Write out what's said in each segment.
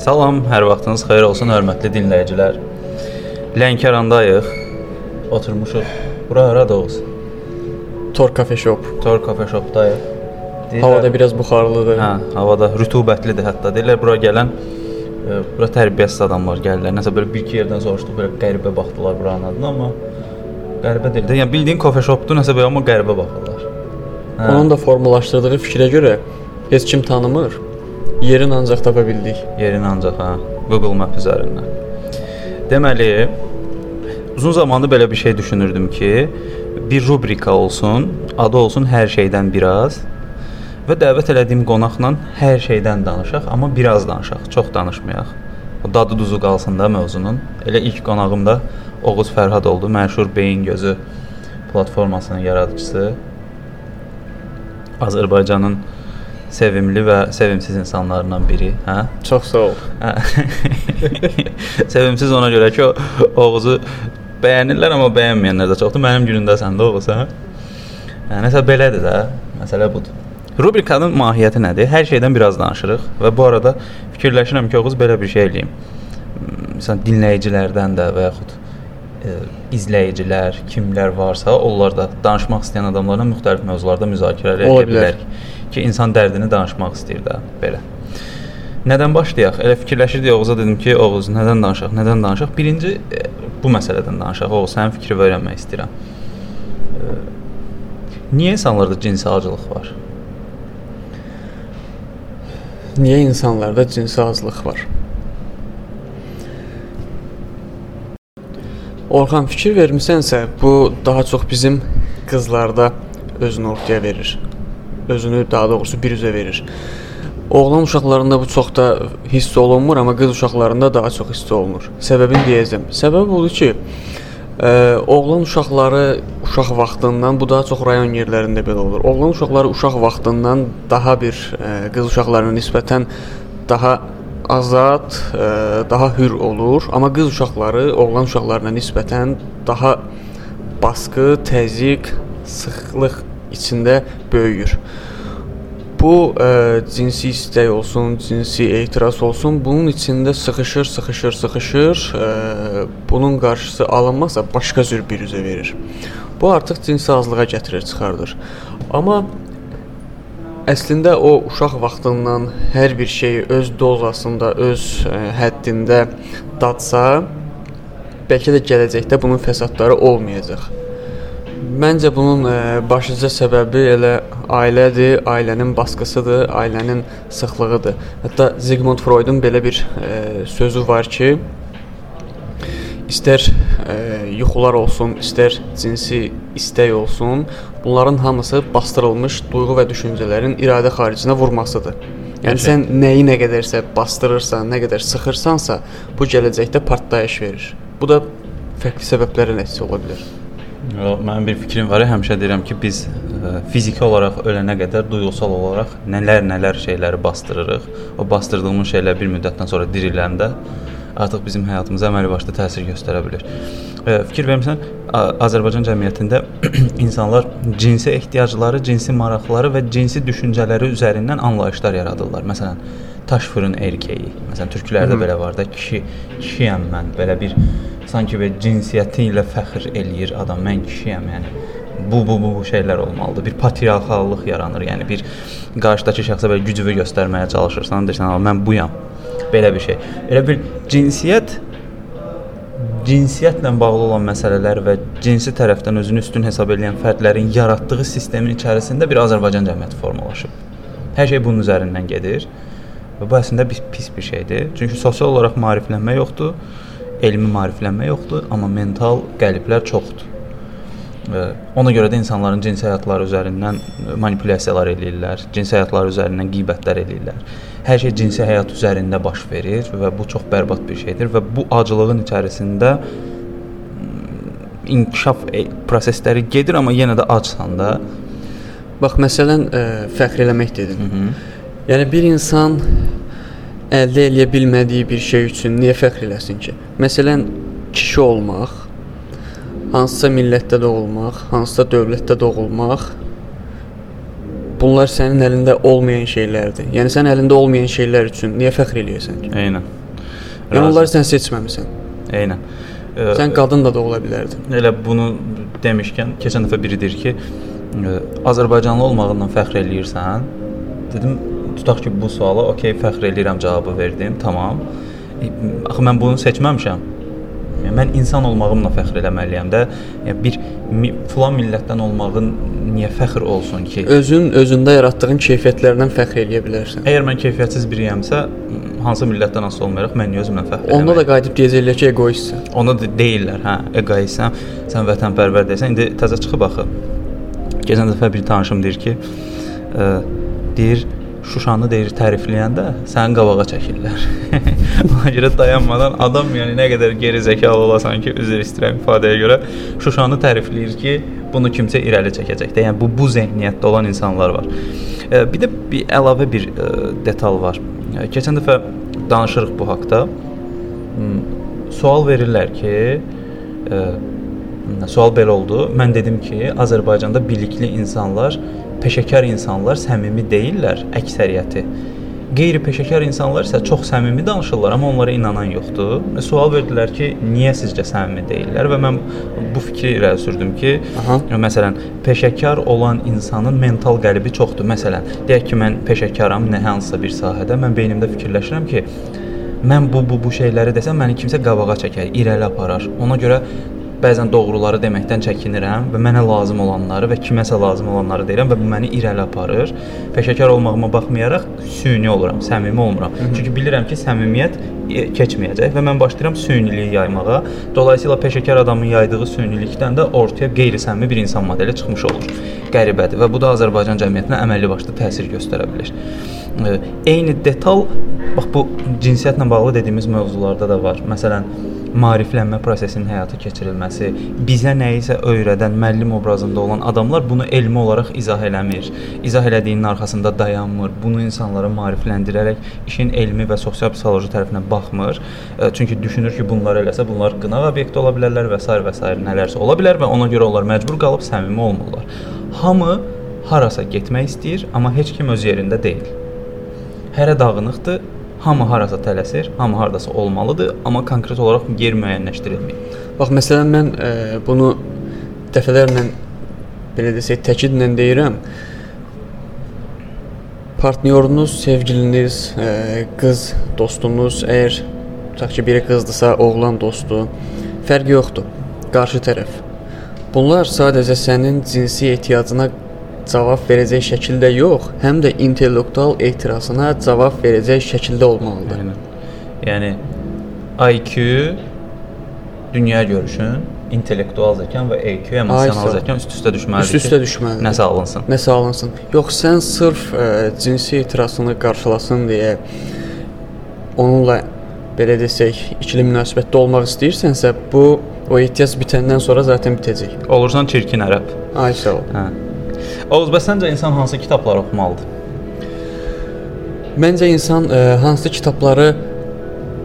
Salam, hər vaxtınız xeyir olsun, hörmətli dinləyicilər. Lənkərandayıq. Oturmuşuq. Bura haradır? Tor Cafe Shop. Tor Cafe Shopdayıq. Deyirlər, havada biraz buxarlıdır. Hə, havada rütubətlidir hətta. Deyirlər bura gələn e, bura tərbiyəsiz adamlar gəlirlər. Nəsə belə bir-iki yerdən soruşduq, belə qəribə baxdılar buranın adına, amma qəribə deyil. Yəni bildiyin kafe shopdur, nəsə belə amma qəribə baxırlar. Hə. Onun da formalaşdırdığı fikrə görə heç kim tanımır. Yerin ancaq tapa bildik. Yerin ancaq ha, Google Map üzərindən. Deməli, uzun zamandır belə bir şey düşünürdüm ki, bir rubrika olsun, adı olsun hər şeydən biraz və dəvət elədiyim qonaqla hər şeydən danışaq, amma biraz danışaq, çox danışmayaq. O dadı duzu qalsın da mövzunun. Elə ilk qonağım da Oğuz Fərhad oldu, məşhur Beyin Gözü platformasının yaradıcısı. Azərbaycanın sevimli və sevimsiz insanlarından biri, hə? Çox sağ ol. Hə. sevimsiz ona görə ki, o Oğuzu bəyənirlər, amma bəyənməyənlər də çoxdur. Mənim günümdəsən də Oğuz, hə? Yəni nəsə belədir də, məsələ budur. Rubrikanın mahiyyəti nədir? Hər şeydən biraz danışırıq və bu arada fikirləşirəm ki, Oğuz belə bir şey eləyim. Məsələn, dinləyicilərdən də və yaxud ə, izləyicilər, kimlər varsa, onlar da danışmaq istəyən adamlarla müxtəlif mövzularda müzakirə edə bilərik ki, insan dərdini danışmaq istəyir də belə. Nədən başlayaq? Elə fikirləşirdik Oğuza dedim ki, Oğuz, nədən danışaq? Nədən danışaq? Birinci e, bu məsələdən danışaq. Oğuz, sənin fikrini öyrənmək istəyirəm. E, niyə insanlarda cinsi acılıq var? Niyə insanlarda cinsi acılıq var? Orxan fikir vermisənsə, bu daha çox bizim qızlarda özünü ortaya verir özünü daha doğrusu bir üzə verir. Oğlan uşaqlarında bu çox da hiss olunmur, amma qız uşaqlarında daha çox hiss olunur. Səbəbini deyəcəm. Səbəb odur ki, ə, e, oğlan uşaqları uşaq vaxtından bu daha çox rayon yerlərində belə olur. Oğlan uşaqları uşaq vaxtından daha bir ə, e, qız uşaqlarına nisbətən daha azad, ə, e, daha hür olur, amma qız uşaqları oğlan uşaqlarına nisbətən daha baskı, təzyiq, sıxlıq içində böyüyür. Bu ə, e, cinsi istək olsun, cinsi etiraz olsun, bunun içində sıxışır, sıxışır, sıxışır. Ə, e, bunun qarşısı alınmazsa başqa cür bir üzə verir. Bu artıq cinsi azlığa gətirir, çıxardır. Amma əslində o uşaq vaxtından hər bir şeyi öz dozasında, öz ə, e, həddində dadsa, bəlkə də gələcəkdə bunun fəsadları olmayacaq. Məncə bunun ə, e, başlıca səbəbi elə ailədir, ailənin baskısıdır, ailənin sıxlığıdır. Hətta Sigmund Freudun belə bir ə, e, sözü var ki, istər ə, e, yuxular olsun, istər cinsi istək olsun, bunların hamısı bastırılmış duyğu və düşüncələrin iradə xaricinə vurmasıdır. Yəni Gerçək. sən nəyi nə qədərsə bastırırsan, nə qədər sıxırsansa, bu gələcəkdə partlayış verir. Bu da fərqli səbəblərə nəticə ola bilər. Mənim bir fikrim var. Həmişə deyirəm ki, biz e, fiziki olaraq ölənə qədər duyğusal olaraq nələr-nələr şeyləri bastırırıq. O bastırdığımız şeylər bir müddətdən sonra diriləndə artıq bizim həyatımıza əməli başda təsir göstərə bilər. E, fikir vermisən, Azərbaycan cəmiyyətində insanlar cinsi ehtiyacları, cinsi maraqları və cinsi düşüncələri üzərindən anlayışlar yaradırlar. Məsələn, daş fırın erkəyi. Məsələn, türklərdə belə var da, kişi, kişiyəm mən, belə bir sanki belə cinsiyyəti ilə fəxr eləyir adam. Mən kişiyəm, yəni bu bu bu, bu şeylər olmalıdır. Bir patriarxallıq yaranır. Yəni bir qarşıdakı şəxsə belə gücünü göstərməyə çalışırsan, deyirsən, mən buyam. Belə bir şey. Elə bir cinsiyyət cinsiyyətlə bağlı olan məsələlər və cinsi tərəfdən özünü üstün hesab edən fərdlərin yaratdığı sistemin içərisində bir Azərbaycan cəmiyyəti formalaşıb. Hər şey bunun üzərindən gedir. Və bu əslində pis, pis bir şeydir. Çünki sosial olaraq maariflənmə yoxdur elmi maariflənmə yoxdur, amma mental qəliblər çoxdur. Ona görə də insanların cinsi həyatları üzərindən manipulyasiyalar eləyirlər, cinsi həyatları üzərindən qeybətlər eləyirlər. Hər şey cinsi həyat üzərində baş verir və bu çox bərbad bir şeydir və bu acılığın içərisində inkişaf e, prosesləri gedir, amma yenə də acsan da. Bax məsələn, ə, fəxr eləmək dedin. Hı -hı. Yəni bir insan əldə eləyə bilmədiyi bir şey üçün niyə fəxr eləsin ki? Məsələn, kişi olmaq, hansısa millətdə doğulmaq, hansısa dövlətdə doğulmaq bunlar sənin əlində olmayan şeylərdir. Yəni sən əlində olmayan şeylər üçün niyə fəxr eləyirsən ki? Eynən. Yəni onları sən seçməmisən. Eynən. Ə, sən qadın da, ola bilərdin. Elə bunu demişkən, keçən dəfə biri deyir ki, ə, Azərbaycanlı olmağından fəxr eləyirsən? Dedim, tutaq ki, bu suala okey fəxr eləyirəm cavabı verdim. Tamam. Axı mən bunu seçməmişəm. Yəni mən insan olmağımla fəxr eləməliyəm də. Yəni bir filan millətdən olmağın niyə fəxr olsun ki? Özün özündə yaratdığın keyfiyyətlərdən fəxr eləyə bilərsən. Əgər mən keyfiyyətsiz biriyəmsə, hansı millətdən asılı olmayaraq mən özümdən fəxr eləməliyəm? Onda da qayıdıb deyəcəklər ki, egoistsən. Onda da deyirlər, hə, egoistsən, sən vətənpərvər deyirsən. İndi təzə çıxıb axı. Keçən dəfə bir tanışım deyir ki, ə, deyir Şuşanı deyir tərifləyəndə səni qabağa çəkirlər. Ona görə dayanmadan adam yəni nə qədər geri zəkalı olasan ki, üzr istəyirəm ifadəyə görə Şuşanı tərifləyir ki, bunu kimsə irəli çəkəcək də. Yəni bu bu zehniyyətdə olan insanlar var. Bir də bir əlavə bir detal var. Keçən dəfə danışırıq bu haqqda. Sual verirlər ki, sual belə oldu. Mən dedim ki, Azərbaycanda bilikli insanlar peşəkar insanlar səmimi deyillər əksəriyyəti. Qeyri-peşəkar insanlar isə çox səmimi danışırlar, amma onlara inanan yoxdur. Sual verdilər ki, niyə sizcə səmimi deyillər və mən bu fikri irəli sürdüm ki, Aha. məsələn, peşəkar olan insanın mental qəlbi çoxdur. Məsələn, deyək ki, mən peşəkaram nə hansısa bir sahədə, mən beynimdə fikirləşirəm ki, mən bu bu bu şeyləri desəm məni kimsə qabağa çəkər, irəli aparar. Ona görə bəzən doğruları deməkdən çəkinirəm və mənə lazım olanları və kiməsə lazım olanları deyirəm və bu məni irəli aparır. Peşəkar olmağıma baxmayaraq süni oluram, səmimi olmuram. Hı -hı. Çünki bilirəm ki, səmimiyyət e, keçməyəcək və mən başlayıram süyniliyi yaymağa. Dolayısıyla peşəkar adamın yaydığı süynilikdən də ortaya qeyri-səmimi bir insan modeli çıxmış olur. Qəribədir və bu da Azərbaycan cəmiyyətinə əməlli başlı təsir göstərə bilər. Eyni detal bax bu cinsiyyətlə bağlı dediyimiz mövzularda da var. Məsələn, maariflənmə prosesinin həyata keçirilməsi, bizə nə isə öyrədən müəllim obrazında olan adamlar bunu elmi olaraq izah eləmir. İzah elədiyinin arxasında dayanmır. Bunu insanlara maarifləndirərək işin elmi və sosial-psixoloji tərəfinə baxmır. E, çünki düşünür ki, bunlar eləsə bunlar qınaq obyekti ola bilərlər və s. və s. nələrsə ola bilər və ona görə onlar məcbur qalıb səmimi olmurlar. Hamı harasa getmək istəyir, amma heç kim öz yerində deyil. Hərə dağınıqdır, Hamı harasa tələsir, hamı hardasa olmalıdır, amma konkret olaraq yer müəyyənləşdirilməyib. Bax məsələn mən e, bunu dəfələrlə belə desək təkidlə deyirəm. Partnyorunuz, sevgiliniz, e, qız dostunuz, əgər tutaq ki, biri qızdısa, oğlan dostu, fərqi yoxdur. Qarşı tərəf. Bunlar sadəcə sənin cinsi ehtiyacına cavab verəcək şəkildə yox, həm də intellektual ehtirasına cavab verəcək şəkildə olmalıdır. Yəni, yəni IQ dünya görüşün, intellektual zəkan və EQ emosional zəkan üst-üstə düşməlidir. Üst-üstə düşməlidir. Nəsə alınsın. Nəsə alınsın. Yox, sən sırf ə, e, cinsi ehtirasını qarşılasın deyə onunla belə desək, ikili münasibətdə olmaq istəyirsənsə, bu o ehtiyac bitəndən sonra zaten bitəcək. Olursan çirkin ərəb. Ay sağ ol. Hə. Oğuz, bəs səncə insan hansı kitabları oxumalıdır? Məncə insan ə, e, hansı kitabları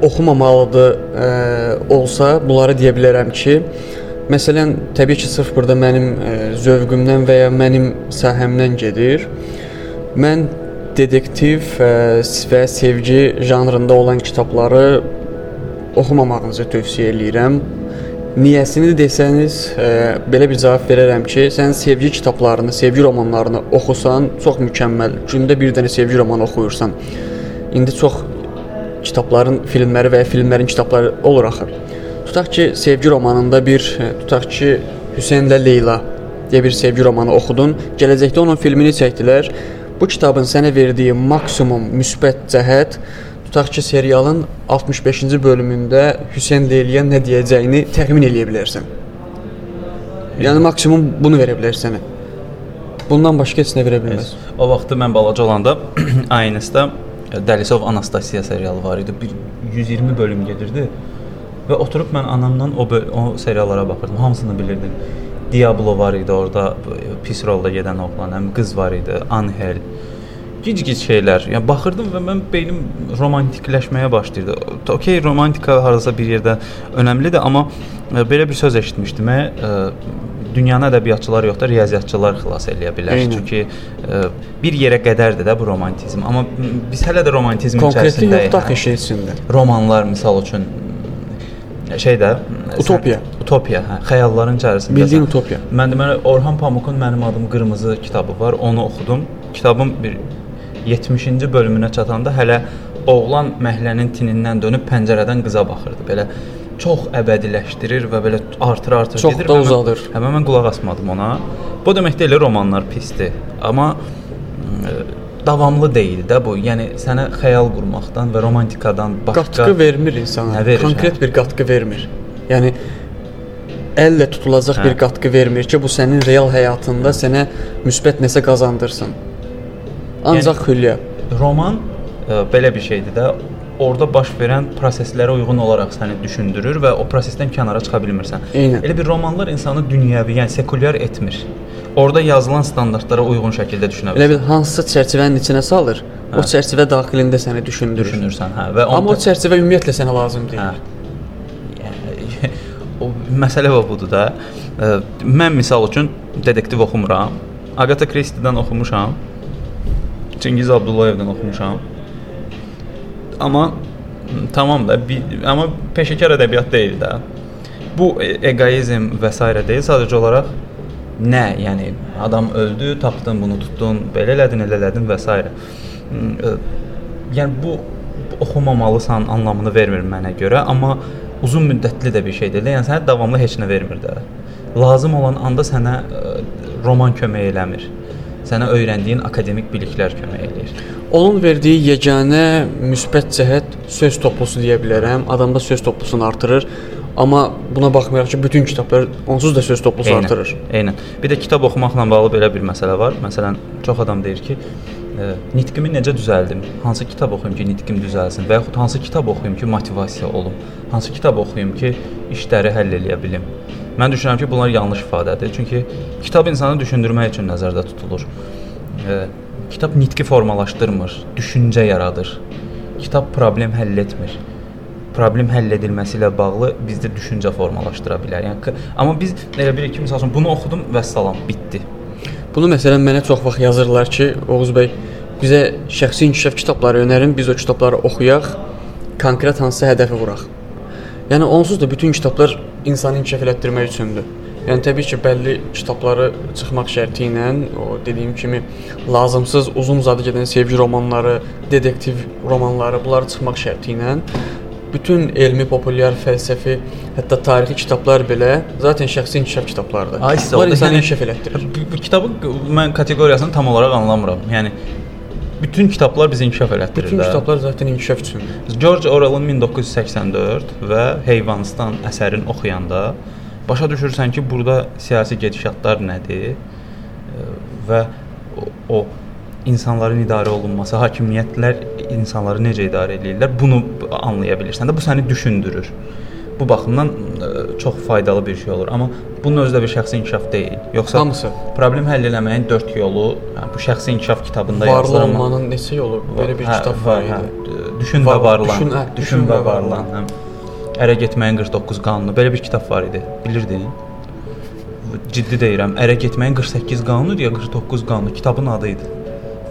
oxumamalıdır ə, e, olsa, bunları deyə bilərəm ki, məsələn, təbii ki, sırf burada mənim ə, e, zövqümdən və ya mənim sahəmdən gedir. Mən detektiv ə, və sevgi janrında olan kitabları oxumamağınızı tövsiyə eləyirəm. Niyəsini desəniz, e, belə bir cavab verərəm ki, sən sevgi kitablarını, sevgi romanlarını oxusan, çox mükəmməl. Gündə bir dənə sevgi romanı oxuyursan. İndi çox kitabların filmləri və ya filmlərin kitabları olur axı. Tutaq ki, sevgi romanında bir e, tutaq ki, Hüseynlə Leyla deyə bir sevgi romanı oxudun. Gələcəkdə onun filmini çəkdilər. Bu kitabın sənə verdiyi maksimum müsbət cəhət tutaq ki, serialın 65-ci bölümündə Hüseyn Leyliyə nə deyəcəyini təxmin eləyə bilərsən. Yəni maksimum bunu verə bilər sənə. Bundan başqa heç nə verə bilməz. O vaxtı mən balaca olanda ANS-də Dəlisov Anastasiya serialı var idi. Bir 120 bölüm gedirdi. Və oturub mən anamla o o seriallara baxırdım. Hamısını bilirdim. Diablo var idi orada, pis rolda gedən oğlan, həm qız var idi, Angel gic-gic şeylər. Yəni baxırdım və mən beynim romantikləşməyə başlayırdı. Okay, romantika harasa bir yerdə önəmlidir, amma e, belə bir söz eşitmişdim. Ə, e, dünyanın ədəbiyyatçıları yox da riyaziyyatçılar xilas eləyə bilər. Eynən. Çünki bir yerə qədərdir də bu romantizm. Amma biz hələ də romantizm Konkretlik içərisindəyik. yoxdur axı işin içində. Romanlar misal üçün şeydə Utopiya. Sən, utopiya, hə, xəyalların içərisində. Bildiyin utopiya. Mən deməli Orhan Pamukun Mənim adım qırmızı kitabı var. Onu oxudum. Kitabın bir 70-ci bölümünə çatanda hələ oğlan məhlənin tinindən dönüb pəncərədən qıza baxırdı. Belə çox əbədiləşdirir və belə artır artır Çox gedir. da və mən- uzadır. Hə, mən qulaq asmadım ona. Bu demək deyil romanlar pisdir, amma ə, davamlı deyil də bu. Yəni sənə xəyal qurmaqdan və romantikadan başqa Qatqı vermir insana. Hə, verir, Konkret hə. bir qatqı vermir. Yəni əllə tutulacaq Hə. bir qatqı vermir ki, bu sənin real həyatında sənə müsbət nəsə qazandırsın. Ancaq Yəni- hülya. roman ə, belə bir şeydir də orada baş verən proseslərə uyğun olaraq səni düşündürür və o prosesdən kənara çıxa bilmirsən. Eynən. Elə bir romanlar insanı dünyəvi, yəni sekulyar etmir. Orada yazılan standartlara uyğun şəkildə düşünə Elə bilirsən. bil hansısa çərçivənin içinə salır. O Hə. çərçivə daxilində səni düşündürür. düşünürsən, hə və Amma o onda çərçivə ümumiyyətlə sənə lazım deyil. hə. Yəni o məsələ və budur da. Ə, Mən misal üçün detektiv oxumuram. Agatha Christie-dən oxumuşam. Çingiz Abdullayevdən oxumuşam. Amma tamam da bir, amma peşəkar ədəbiyyat deyil də. Bu e- egoizm və s. deyil, sadəcə olaraq nə, yəni adam öldü, tapdın, bunu tutdun, belə elədin, elə elədin və s. M, ə, Yəni bu oxumamalısan anlamını vermir mənə görə, amma uzun müddətli də bir şey deyil. Yəni sənə davamlı heç nə vermir də. Lazım olan anda sənə ə, roman kömək eləmir. Sənə öyrəndiyin akademik biliklər kömək eləyir. Onun verdiyi yeganə müsbət cəhət söz toplusu deyə bilərəm. Adamda söz toplusunu artırır. Amma buna baxmayaraq ki, bütün kitablar onsuz da söz toplusu Eynən, artırır. Eynən. Bir də kitab oxumaqla bağlı belə bir məsələ var. Məsələn, çox adam deyir ki, ə, nitqimi necə düzəldim? Hansı kitab oxuyum ki, nitqim düzəlsin və yaxud hansı kitab oxuyum ki, motivasiya olum? Hansı kitab oxuyum ki, işləri həll eləyə bilim? Mən düşünürəm ki, bunlar yanlış ifadədir. Çünki kitab insanı düşündürmək üçün nəzərdə tutulur. Ə, kitab nitqi formalaşdırmır, düşüncə yaradır. Kitab problem həll etmir problem həll edilməsi ilə bağlı bizdə düşüncə formalaşdıra bilər. Yəni amma biz elə bilirik ki, məsəl üçün bunu oxudum və salam, bitdi. Bunu məsələn mənə çox vaxt yazırlar ki, Oğuz bəy bizə şəxsi inkişaf kitabları önərin, biz o kitabları oxuyaq, konkret hansısa hədəfi vuraq. Yəni onsuz da bütün kitablar insanı inkişaf elətdirmək üçündür. Yəni təbii ki, bəlli kitabları çıxmaq şərti ilə o dediyim kimi lazımsız, uzun uzadı gedən sevgi romanları, detektiv romanları, bunlar çıxmaq şərti ilə bütün elmi, populyar, fəlsəfi, hətta tarixi kitablar belə zaten şəxsi inkişaf kitablarıdır. Ay, siz orada insanı yəni- inkişaf elətdirir. Bu, bu kitabın mən kateqoriyasını tam olaraq anlamıram. Yəni bütün kitablar bizi inkişaf elətdirir Bütün də. kitablar zaten inkişaf üçündür. George Orwell-ın 1984 və Heyvanistan əsərini oxuyanda başa düşürsən ki, burada siyasi gedişatlar nədir ə, və o, o insanların idarə olunması, hakimiyyətlər insanları necə idarə edirlər, bunu anlaya bilirsən də bu səni düşündürür. Bu baxımdan ə, çox faydalı bir şey olur, amma bunun özü də bir şəxsi inkişaf deyil. Yoxsa Hamısı. problem həll eləməyin 4 yolu, yəni bu şəxsi inkişaf kitabında Varlı yazılır amma olmanın neçə yolu? Belə bir Hə, kitab var hə. idi. Düşün Var- və varlan. düşün, hə, Düşün və varlan. Hə. Ərə getməyin 49 qanunu. Belə bir kitab var idi. Bilirdin? Ciddi deyirəm. Ərə getməyin 48 qanunu deyə 49 qanunu kitabın adı idi.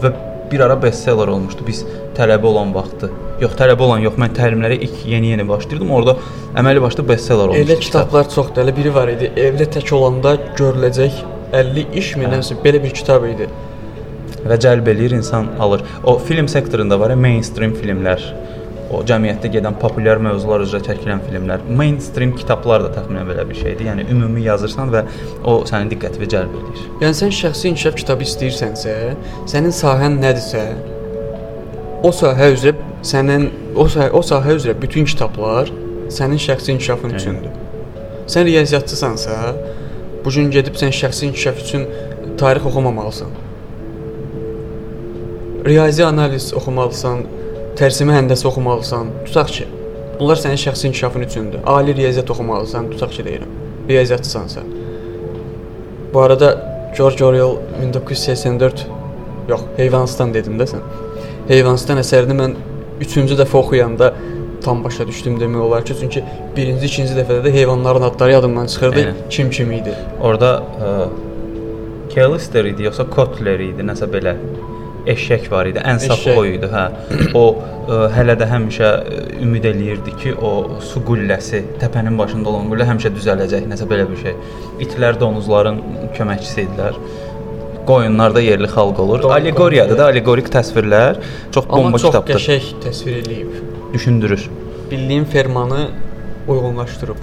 Və bir ara bestseller olmuşdu. Biz tələbə olan vaxtı. Yox, tələbə olan yox. Mən təlimlərə ilk yeni-yeni başlayırdım. Orada əməli başda bestseller olmuşdu. Elə kitablar çoxdur. Elə biri var idi. Evdə tək olanda görüləcək 50 iş mi Hə. nəsə belə bir kitab idi. və cəlb eləyir insan alır. O film sektorunda var ya mainstream filmlər. O cəmiyyətdə gedən populyar mövzular üzrə çəkilən filmlər. Mainstream kitablar da təxminən belə bir şeydir. Yəni ümumi yazırsan və o sənin diqqətini cəlb edir. Yəni sən şəxsi inkişaf kitabı istəyirsənsə, sənin sahən nədirsə, o sahə üzrə sənin o sahə, o sahə üzrə bütün kitablar sənin şəxsi inkişafın üçündür. Sən riyaziyyatçısansa, bu gün gedib sən şəxsi inkişaf üçün tarix oxumamalısan. Riyazi analiz oxumalısan, tərsimi həndəsə oxumalısan. Tutaq ki, bunlar sənin şəxsi inkişafın üçündür. Ali riyaziyyat oxumalısan, tutaq ki deyirəm. Riyaziyyatçısansa. Bu arada George Orwell 1984 yox, Heyvanistan dedim də sən. Heyvanistan əsərini mən 3-cü dəfə oxuyanda tam başa düşdüm demək olar ki, çünki birinci, ikinci dəfədə də heyvanların adları yadımdan çıxırdı. Aynen. Kim kim idi? Orda Kellister idi yoxsa Kotler idi, nəsə belə eşək var idi. Ən saf o idi, hə. O ə, hələ də həmişə ə, ümid eləyirdi ki, o su qülləsi, təpənin başında olan qüllə həmişə düzələcək, nəsə belə bir şey. İtlər donuzların köməkçisi idilər. Qoyunlar da yerli xalq olur. Doğru, Allegoriyadır doğru. da, allegorik təsvirlər çox Amma bomba çox kitabdır. qəşəng təsvir eləyib. Düşündürür. Bildiyim fermanı uyğunlaşdırıb.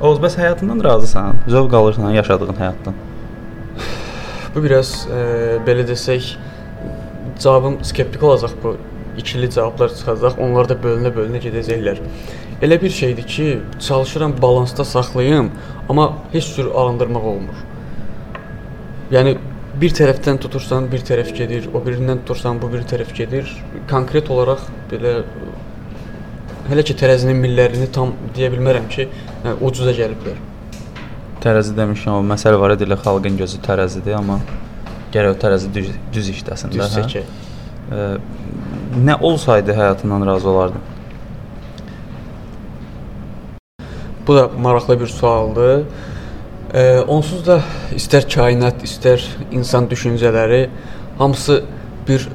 Oğuz, bəs həyatından razısan? Zövq alırsan yaşadığın həyatdan? Bu biraz e, belə desək cavabım skeptik olacaq bu. İkili cavablar çıxacaq. Onlar da bölünə-bölünə gedəcəklər. Elə bir şeydir ki, çalışıram balansda saxlayım, amma heç cür arındırmaq olmur. Yəni bir tərəfdən tutursan, bir tərəf gedir, o birindən tutursan, bu bir tərəf gedir. Konkret olaraq belə hələ ki tərəzinin millərini tam deyə bilmərəm ki, hə, ucuza gəliblər. Tərəzi demişəm, o məsələ var idi, xalqın gözü tərəzidir, amma gərək o tərəzi düz, düz işləsin də. Düz hə? çəkək. Ə, nə olsaydı həyatından razı olardın? Bu da maraqlı bir sualdır. E, onsuz da istər kainat, istər insan düşüncələri hamısı bir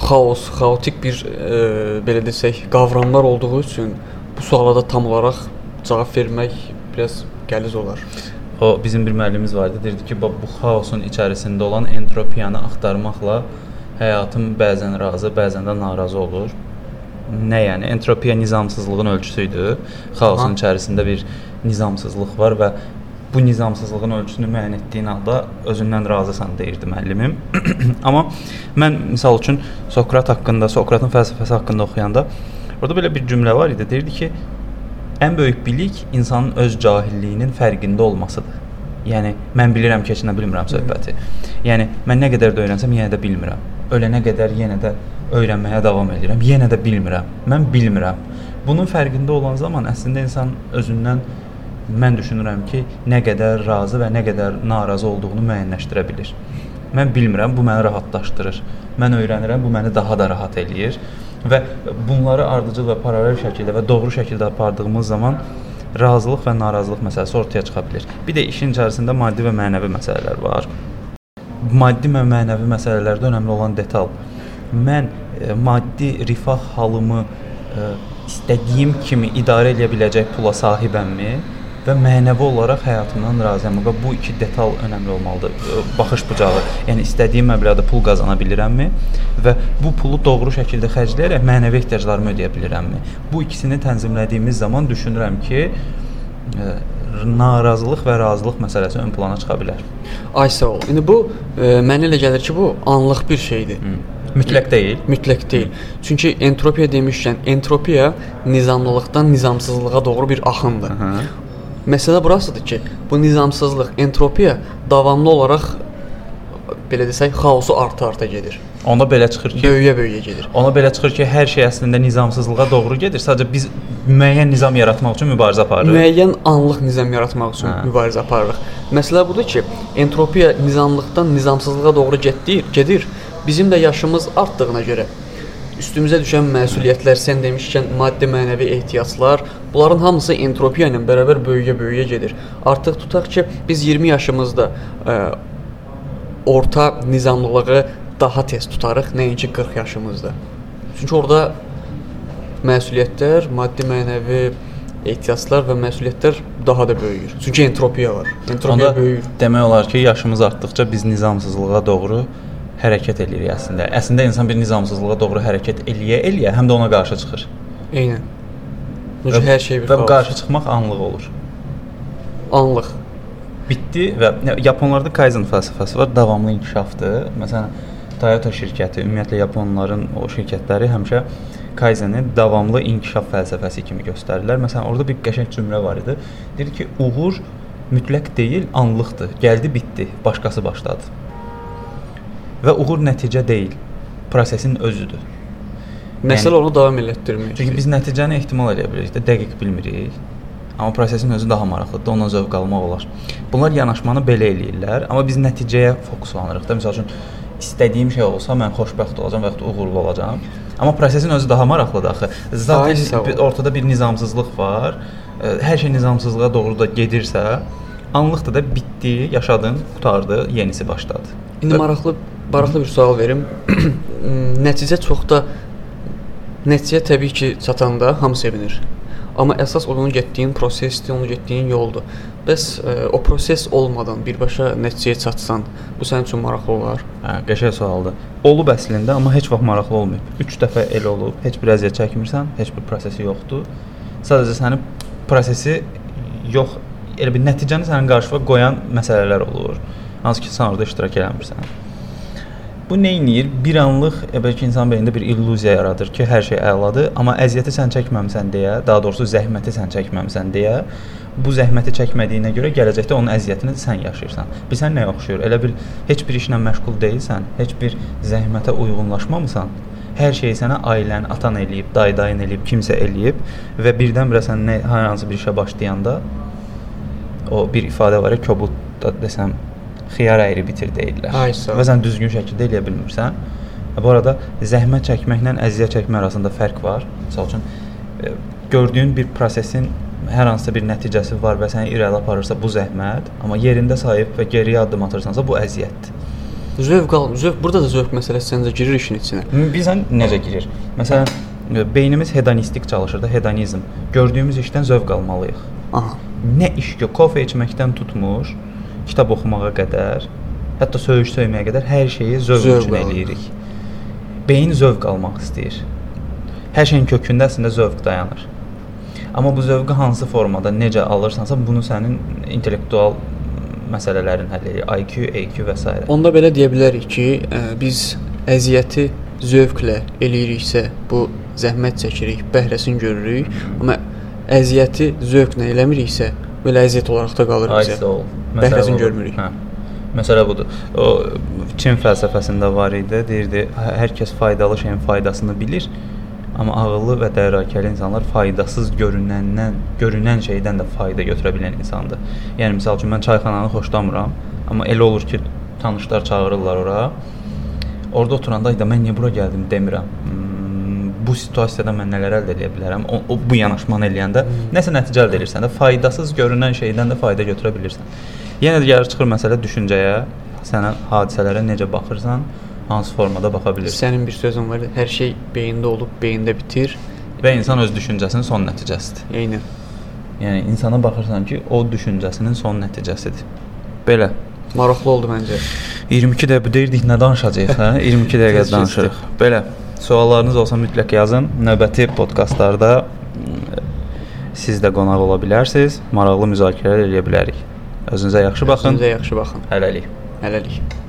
xaos, xaotik bir e, belə desək, qavramlar olduğu üçün bu suala da tam olaraq cavab vermək biraz qəliz olar. O bizim bir müəllimimiz var idi, deyirdi ki, bu xaosun içərisində olan entropiyanı axtarmaqla həyatım bəzən razı, bəzən də narazı olur. Nə yəni? Entropiya nizamsızlığın ölçüsüdür. Xaosun Aha. içərisində bir nizamsızlıq var və bu nizamsızlığın ölçüsünü müəyyən etdiyin halda özündən razısan deyirdi müəllimim. Amma mən misal üçün Sokrat haqqında, Sokratın fəlsəfəsi haqqında oxuyanda orada belə bir cümlə var idi. Deyirdi ki, ən böyük bilik insanın öz cahilliyinin fərqində olmasıdır. Yəni mən bilirəm ki, heç nə bilmirəm söhbəti. Yəni mən nə qədər də öyrənsəm yenə də bilmirəm. Ölənə qədər yenə də öyrənməyə davam edirəm. Yenə də bilmirəm. Mən bilmirəm. Bunun fərqində olan zaman əslində insan özündən mən düşünürəm ki, nə qədər razı və nə qədər narazı olduğunu müəyyənləşdirə bilir. Mən bilmirəm, bu məni rahatlaşdırır. Mən öyrənirəm, bu məni daha da rahat eləyir və bunları ardıcıl və paralel şəkildə və doğru şəkildə apardığımız zaman razılıq və narazılıq məsələsi ortaya çıxa bilər. Bir də işin içərisində maddi və mənəvi məsələlər var. Maddi və mənəvi məsələlərdə önəmli olan detal. Mən e, maddi rifah halımı e, istədiyim kimi idarə edə biləcək pula sahibəmmi və mənəvi olaraq həyatımdan razıyam və bu iki detal önəmli olmalıdır. Baxış bucağı. Yəni istədiyim məbləğdə pul qazana bilirəmmi və bu pulu doğru şəkildə xərcləyərək mənəvi ehtiyaclarımı ödəyə bilirəmmi? Bu ikisini tənzimlədiyimiz zaman düşünürəm ki, e, narazılıq və razılıq məsələsi ön plana çıxa bilər. Ay sağ ol. İndi bu e, mənə elə gəlir ki, bu anlıq bir şeydir. Hı. Mütləq deyil. Mütləq deyil. Çünki entropiya demişkən, entropiya nizamlılıqdan nizamsızlığa doğru bir axındır. Hı. Məsələ burasıdır ki, bu nizamsızlıq, entropiya davamlı olaraq belə desək, xaosu arta-arta gedir. Onda belə çıxır ki, Böyüyə-böyüyə gedir. ona belə çıxır ki, hər şey əslində nizamsızlığa doğru gedir. Sadəcə biz müəyyən nizam yaratmaq üçün mübarizə aparırıq. Müəyyən anlıq nizam yaratmaq üçün Hə. mübarizə aparırıq. Məsələ budur ki, entropiya nizamlıqdan nizamsızlığa doğru getdir, gedir. Bizim də yaşımız artdığına görə üstümüzə düşən məsuliyyətlər, sən demişkən maddi mənəvi ehtiyaclar, bunların hamısı entropiya ilə bərabər böyüyə-böyüyə gedir. Artıq tutaq ki, biz 20 yaşımızda ə, orta nizamlılığı daha tez tutarıq, nəinki 40 yaşımızda. Çünki orada məsuliyyətlər, maddi mənəvi ehtiyaclar və məsuliyyətlər daha da böyüyür. Çünki entropiya var. Entropiya Onda böyüyür. demək olar ki, yaşımız artdıqca biz nizamsızlığa doğru hərəkət eləyirik əslində. Əslində insan bir nizamsızlığa doğru hərəkət eləyə-eləyə həm də ona qarşı çıxır. Eynən. Çünki hər şey bir və xaos. qarşı çıxmaq anlıq olur. anlıq. Bitdi və Yaponlarda Kaizen fəlsəfəsi var, davamlı inkişafdır. Məsələn, Toyota şirkəti, ümumiyyətlə Yaponların o şirkətləri həmişə Kaizen'i davamlı inkişaf fəlsəfəsi kimi göstərirlər. Məsələn, orada bir qəşəng cümlə var idi. Deyir ki, uğur mütləq deyil, anlıqdır. Gəldi, bitdi, başqası başladı. Və uğur nəticə deyil, prosesin özüdür. Məsələ Yəni- onu davam elətdirmək. Çünki biz nəticəni ehtimal edə bilirik də, dəqiq bilmirik. Amma prosesin özü daha maraqlıdır, ondan zövq almaq olar. Bunlar yanaşmanı belə eləyirlər, amma biz nəticəyə fokuslanırıq da. Məsəl üçün istədiyim şey olsa mən xoşbəxt olacağam və ya uğurlu olacağam. Amma prosesin özü daha maraqlıdır axı. Zaten ortada bir nizamsızlıq var. Hər şey nizamsızlığa doğru da gedirsə, anlıqda da bitdi, yaşadın, qutardı, yenisi başladı. İndi maraqlı maraqlı bir sual verim. Nəticə çox da nəticə təbii ki, çatanda hamı sevinir. Amma əsas onun getdiyin prosesdir, onun getdiyin yoldur. Bəs ə, o proses olmadan birbaşa nəticəyə çatsan, bu sənin üçün maraqlı olar? Hə, qəşəng sualdır. Olub əslində, amma heç vaxt maraqlı olmayıb. 3 dəfə elə olub, heç bir əziyyət çəkmirsən, heç bir prosesi yoxdur. Sadəcə sənin prosesi yox, elə bir nəticəni sənin qarşına qoyan məsələlər olur. Hansı ki, sən orada iştirak eləmirsən. Bu nə edir? Bir anlıq e, bəlkə insan beynində bir illüziya yaradır ki, hər şey əladır, amma əziyyəti sən çəkməmisən deyə, daha doğrusu zəhməti sən çəkməmisən deyə, bu zəhməti çəkmədiyinə görə gələcəkdə onun əziyyətini sən yaşayırsan. Bilsən nəyə oxşuyur? Elə bil heç bir işlə məşğul deyilsən, heç bir zəhmətə uyğunlaşmamısan. Hər şeyi sənə ailən, atan eləyib, dayı-dayın eləyib, kimsə eləyib və birdən-birə sən nə hər hansı bir işə başlayanda o bir ifadə var ya, kobudda desəm, xiyar əyri bitir deyirlər. Ay, sağ ol. Və sən düzgün şəkildə eləyə bilmirsən. Bu arada zəhmət çəkməklə əziyyət çəkmək arasında fərq var. Məsəl üçün e, gördüyün bir prosesin hər hansısa bir nəticəsi var və səni irəli aparırsa bu zəhmət, amma yerində sayıb və geriyə addım atırsansa bu əziyyətdir. Zövq al, zövq burada da zövq məsələsi səncə girir işin içinə. Bizən necə girir? Məsələn, e, beynimiz hedonistik çalışır da, hedonizm. Gördüyümüz işdən zövq almalıyıq. Aha. Nə iş ki, kofe içməkdən tutmuş, kitab oxumağa qədər, hətta söyüş söyməyə qədər hər şeyi zövq, Zövq üçün eləyirik. Beyin zövq almaq istəyir. Hər şeyin kökündə əslində zövq dayanır. Amma bu zövqü hansı formada, necə alırsansa, bunu sənin intellektual məsələlərin həll edir. IQ, EQ və s. Onda belə deyə bilərik ki, ə, biz əziyyəti zövqlə eləyiriksə, bu zəhmət çəkirik, bəhrəsini görürük, amma əziyyəti zövqlə eləmiriksə, belə əziyyət olaraq da qalır bizə. Bəhrəsini görmürük. Hə. Məsələ budur. O Çin fəlsəfəsində var idi. Deyirdi, "Hər- hər kəs faydalı şeyin faydasını bilir, amma ağıllı və dərrakəli insanlar faydasız görünəndən, görünən şeydən də fayda götürə bilən insandır. Yəni məsəl üçün mən çayxananı xoşlamıram, amma elə olur ki, tanışlar çağırırlar ora. Orada oturanda "Ayda mən niyə bura gəldim demirəm. Hmm, bu situasiyada mən nələr əldə edə bilərəm? O, o bu yanaşmanı eləyəndə nəsə nəticə əldə edirsən də, faydasız görünən şeydən də fayda götürə bilirsən. Yenə də gəlir çıxır məsələ düşüncəyə, sənə hadisələrə necə baxırsan, hansı formada baxa bilirsən. Sənin bir sözün var, hər şey beyində olub, beyində bitir. Və insan öz düşüncəsinin son nəticəsidir. Eynən. Yəni insana baxırsan ki, o düşüncəsinin son nəticəsidir. Belə. Maraqlı oldu məncə. 22 dəqiqə deyirdik nə danışacağıq, hə? 22 dəqiqə danışırıq. Belə. Suallarınız olsa mütləq yazın. Növbəti podkastlarda mm, siz də qonaq ola bilərsiniz. Maraqlı müzakirələr eləyə bilərik. Özünüzə yaxşı baxın. Özünüzə yaxşı baxın. Hələlik. Hələlik.